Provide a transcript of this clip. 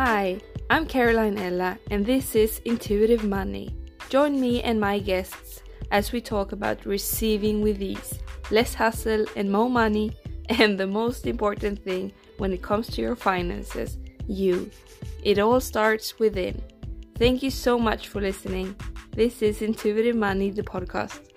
Hi, I'm Caroline Ella, and this is Intuitive Money. Join me and my guests as we talk about receiving with ease, less hustle and more money, and the most important thing when it comes to your finances you. It all starts within. Thank you so much for listening. This is Intuitive Money, the podcast.